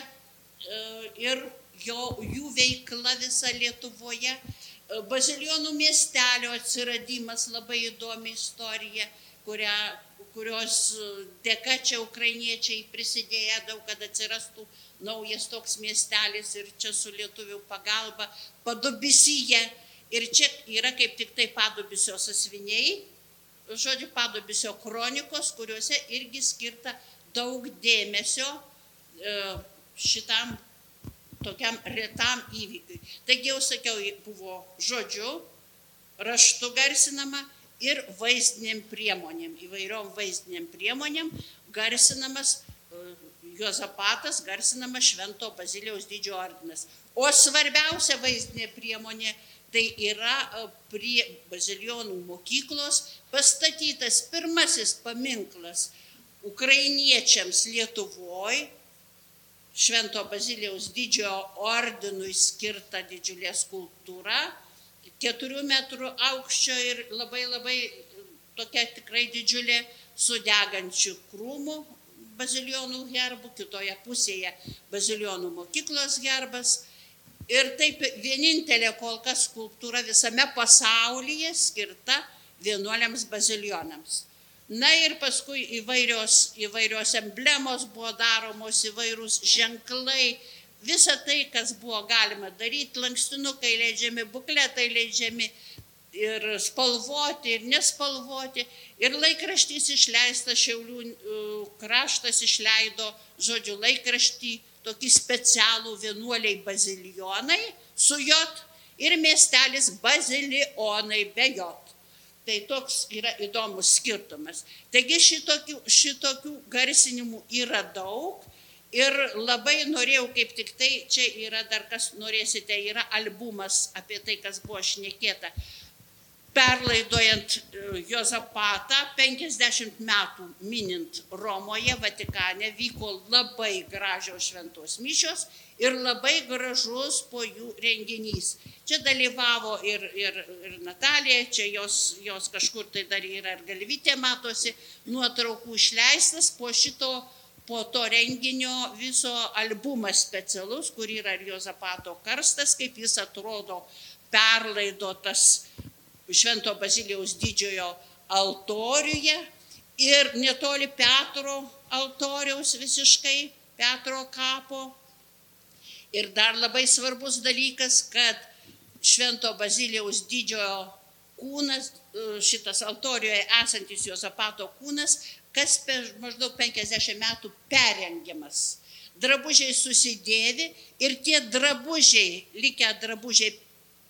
ir jo, jų veikla visa Lietuvoje. E, Bazilijonų miestelio atsiradimas labai įdomi istorija, kurią, kurios dėka čia ukrainiečiai prisidėję daug, kad atsirastų naujas toks miestelis ir čia su lietuvių pagalba padubisyje. Ir čia yra kaip tik tai padubisio sasviniai, žodžiu, padubisio kronikos, kuriuose irgi skirta daug dėmesio e, šitam tokiam retam įvykiui. Taigi jau sakiau, buvo žodžiu, raštu garsinama ir vaizdiniam priemonėm, įvairiom vaizdiniam priemonėm garsinamas e, Juozapatas, garsinamas Švento Baziliaus didžiojo ordinas. O svarbiausia vaizdinė priemonė tai yra e, prie Bazilionų mokyklos pastatytas pirmasis paminklas ukrainiečiams Lietuvoje, Švento Baziliaus didžiojo ordinui skirta didžiulė skulptūra. keturių metrų aukščio ir labai labai tokia tikrai didžiulė su degančių krūmų bazilionų herbų, kitoje pusėje bazilionų mokyklos herbas. Ir taip vienintelė kol kas skulptūra visame pasaulyje skirta vienuoliams bazilionams. Na ir paskui įvairios, įvairios emblemos buvo daromos, įvairūs ženklai, visa tai, kas buvo galima daryti, lankstinukai leidžiami, bukletai leidžiami ir spalvoti, ir nespalvoti. Ir laikraštys išleistas, Šiaulių kraštas išleido, žodžiu, laikraštį tokį specialų vienuoliai bazilionai su jot ir miestelis bazilionai be jot. Tai toks yra įdomus skirtumas. Taigi šitokių, šitokių garsinimų yra daug Ir labai norėjau, kaip tik tai, čia yra dar kas norėsite, yra albumas apie tai, kas buvo šnekėta. Perlaidojant Jozapatą, 50 metų minint Romoje, Vatikane, vyko labai gražios šventos mišios ir labai gražus po jų renginys. Čia dalyvavo ir, ir, ir Natalija, čia jos, jos kažkur tai dar yra ir galvytė matosi, nuotraukų išleistas po šito po to renginio viso albumas specialus, kur yra ir Jozapato karstas, kaip jis atrodo perlaidotas Švento Bazilijaus didžiojo altoriuje ir netoli Petro altoriaus visiškai, Petro kapo. Ir dar labai svarbus dalykas, kad Švento Bazilijaus didžiojo kūnas, šitas altorijoje esantis Jozapato kūnas, kas per maždaug 50 metų perengiamas. Drabužiai susidėvi ir tie drabužiai, likę drabužiai,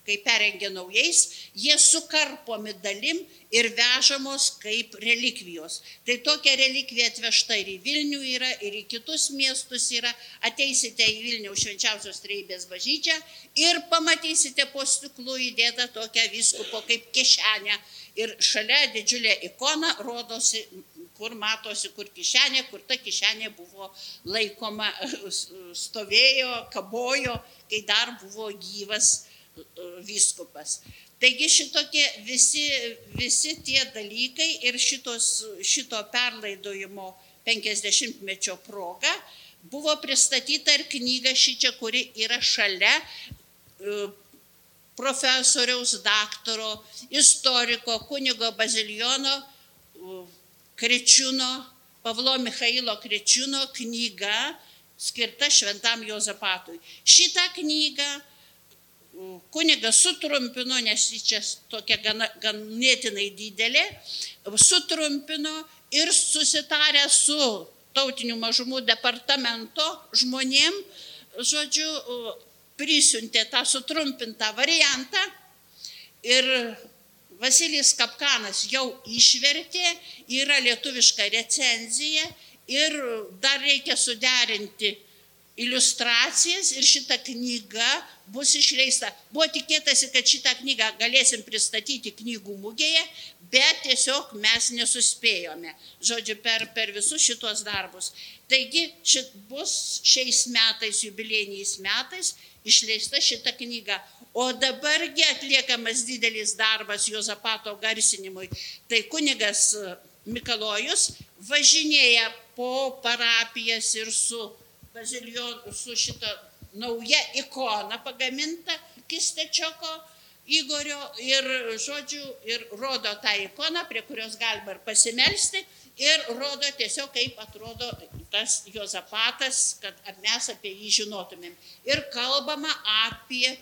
kai perengia naujais, jie sukarpomi dalim ir vežamos kaip relikvijos. Tai tokia relikvija atvežta ir į Vilnių yra, ir į kitus miestus yra. Ateisite į Vilnių švenčiausios treibės bažnyčią ir pamatysite po stiklu įdėtą tokią viskupo kaip kišenę. Ir šalia didžiulė ikona rodosi kur matosi, kur kišenė, kur ta kišenė buvo laikoma, stovėjo, kabojo, kai dar buvo gyvas vyskupas. Taigi šitokie visi, visi tie dalykai ir šitos, šito perlaidojimo 50-mečio proga buvo pristatyta ir knyga šičia, kuri yra šalia profesoriaus, daktaro, istoriko, kunigo Baziljono Krečiūno, Pavlo Mikhailo Krečiūno knyga skirta šventam Jozapatui. Šitą knygą kunigas sutrumpino, nes ji čia tokia gana, ganėtinai didelė, sutrumpino ir susitarė su tautinių mažumų departamento žmonėm, žodžiu, prisiuntė tą sutrumpintą variantą ir Vasilijus Kapkanas jau išvertė, yra lietuviška recenzija ir dar reikia suderinti iliustracijas ir šita knyga bus išleista. Buvo tikėtasi, kad šitą knygą galėsim pristatyti knygų mugėje, bet tiesiog mes nesuspėjome, žodžiu, per, per visus šitos darbus. Taigi šit bus šiais metais, jubiliejiniais metais, išleista šita knyga. O dabargi atliekamas didelis darbas Jozapato garsinimui. Tai kunigas Mikalojus važinėja po parapijas ir su, bazilion, su šita nauja ikona pagaminta Kistečioko Igorio ir, žodžiu, ir rodo tą ikoną, prie kurios galima ir pasimelsti ir rodo tiesiog, kaip atrodo tas Jozapatas, kad mes apie jį žinotumėm. Ir kalbama apie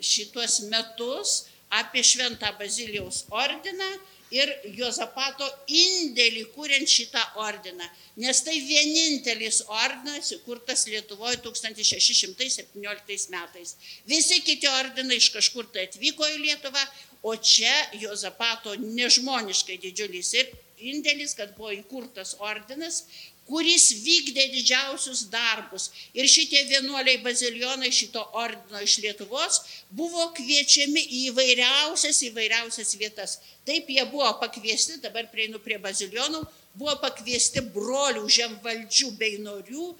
šitos metus, apie Šventą Bazilijaus ordiną ir Jozapato indėlį kuriant šitą ordiną. Nes tai vienintelis ordinas įkurtas Lietuvoje 1617 metais. Visi kiti ordinai iš kažkur tai atvyko į Lietuvą, o čia Jozapato nežmoniškai didžiulis ir indėlis, kad buvo įkurtas ordinas, kuris vykdė didžiausius darbus. Ir šitie vienuoliai bazilionai šito ordino iš Lietuvos buvo kviečiami į įvairiausias, įvairiausias vietas. Taip jie buvo pakviesti, dabar prieinu prie bazilionų, buvo pakviesti brolių žemvaldžių bei norių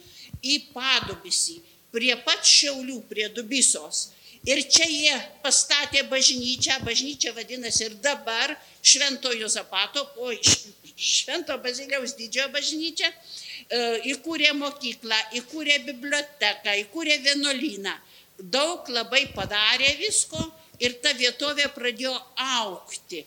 į Padubisį, prie pat Šiaulių, prie Dubisos. Ir čia jie pastatė bažnyčią, bažnyčia vadinasi ir dabar Švento Jozapato, o Š- Švento Baziliaus didžiojo bažnyčia, e, įkūrė mokyklą, įkūrė biblioteką, įkūrė vienuolyną. Daug labai padarė visko ir ta vietovė pradėjo aukti.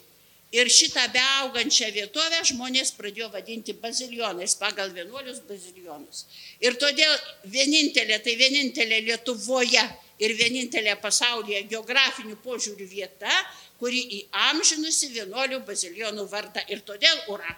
Ir šitą beaugančią vietovę žmonės pradėjo vadinti bazilionais pagal vienuolius bazilionus. Ir todėl vienintelė, tai vienintelė Lietuvoje ir vienintelė pasaulyje geografinių požiūrių vieta, kuri įamžinusi vienuolių bazilionų vardą. Ir todėl ura.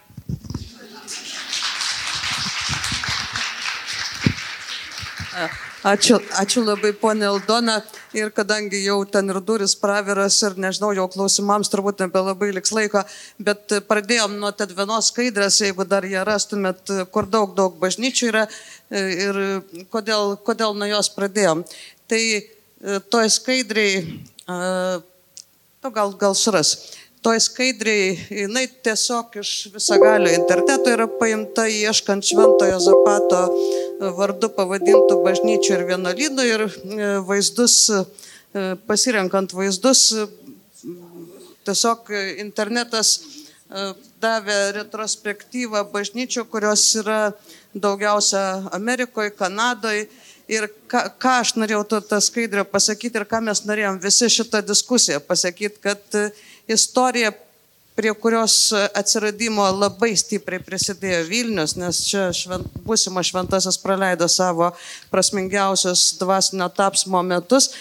Ačiū, ačiū labai, ponė Aldona. Ir kadangi jau ten ir duris praviras ir nežinau, jau klausimams turbūt nebelabai liks laiko, bet pradėjom nuo tad vienos skaidrės, jeigu dar ją rastumėt, kur daug, daug bažnyčių yra ir kodėl, kodėl nuo jos pradėjom. Tai e, toj skaidriai, e, nu, gal, gal suras. Toj skaidriai, jinai tiesiog iš visagalio interneto yra paimta ieškant Šventojo Zapato vardu pavadintų bažnyčių ir vienuolynų ir e, vaizdus, e, pasirenkant vaizdus, e, tiesiog internetas davė retrospektyvą bažnyčių, kurios yra daugiausia Amerikoje, Kanadoje. Ir ką, ką aš norėjau to, tą skaidrę pasakyti ir ką mes norėjom visi šitą diskusiją pasakyti, kad e, istorija, prie kurios atsiradimo labai stipriai prisidėjo Vilnius, nes čia švent, būsima šventasis praleido savo prasmingiausius dvasinio tapsmo metus.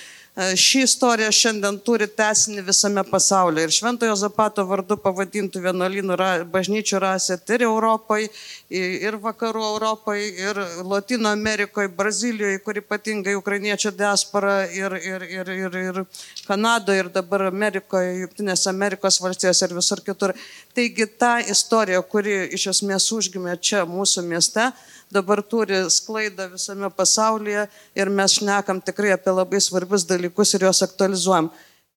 E, Ši istorija šiandien turi tesinį visame pasaulyje ir Šventojo Zapato vardu pavadintų vienuolynų ra- bažnyčių rasėt ir Europoje, ir vakarų Europoje, ir Latino Amerikoje, Brazilijoje, kur ypatingai ukrainiečių diaspora, ir, ir, ir, ir, ir Kanadoje, ir dabar Amerikoje, Junktinėse Amerikos valstijose ir visur kitur. Taigi ta istorija, kuri iš esmės užgimė čia mūsų mieste, dabar turi sklaidą visame pasaulyje ir mes šnekam tikrai apie labai svarbius dalykus ir juos aktualizuojam.